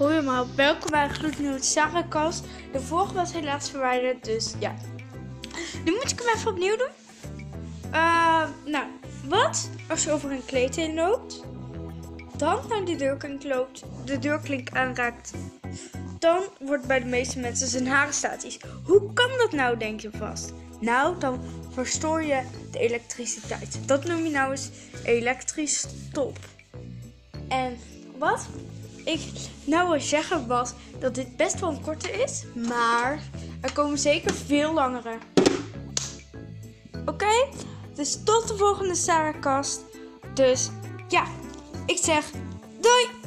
allemaal, welkom bij een gloednieuwe Sarahkast. De vorige was helaas verwijderd, dus ja. Nu moet ik hem even opnieuw doen. Uh, nou, wat als je over een kleed heen loopt, dan naar de deurklink loopt, de deurklink aanraakt, dan wordt bij de meeste mensen zijn haren statisch. Hoe kan dat nou, denk je vast? Nou, dan verstoor je de elektriciteit. Dat noem je nou eens elektrisch stop. En wat ik nou wil zeggen was dat dit best wel een korte is, maar er komen zeker veel langere. Oké, dus tot de volgende Sarahcast. Dus ja, ik zeg doei!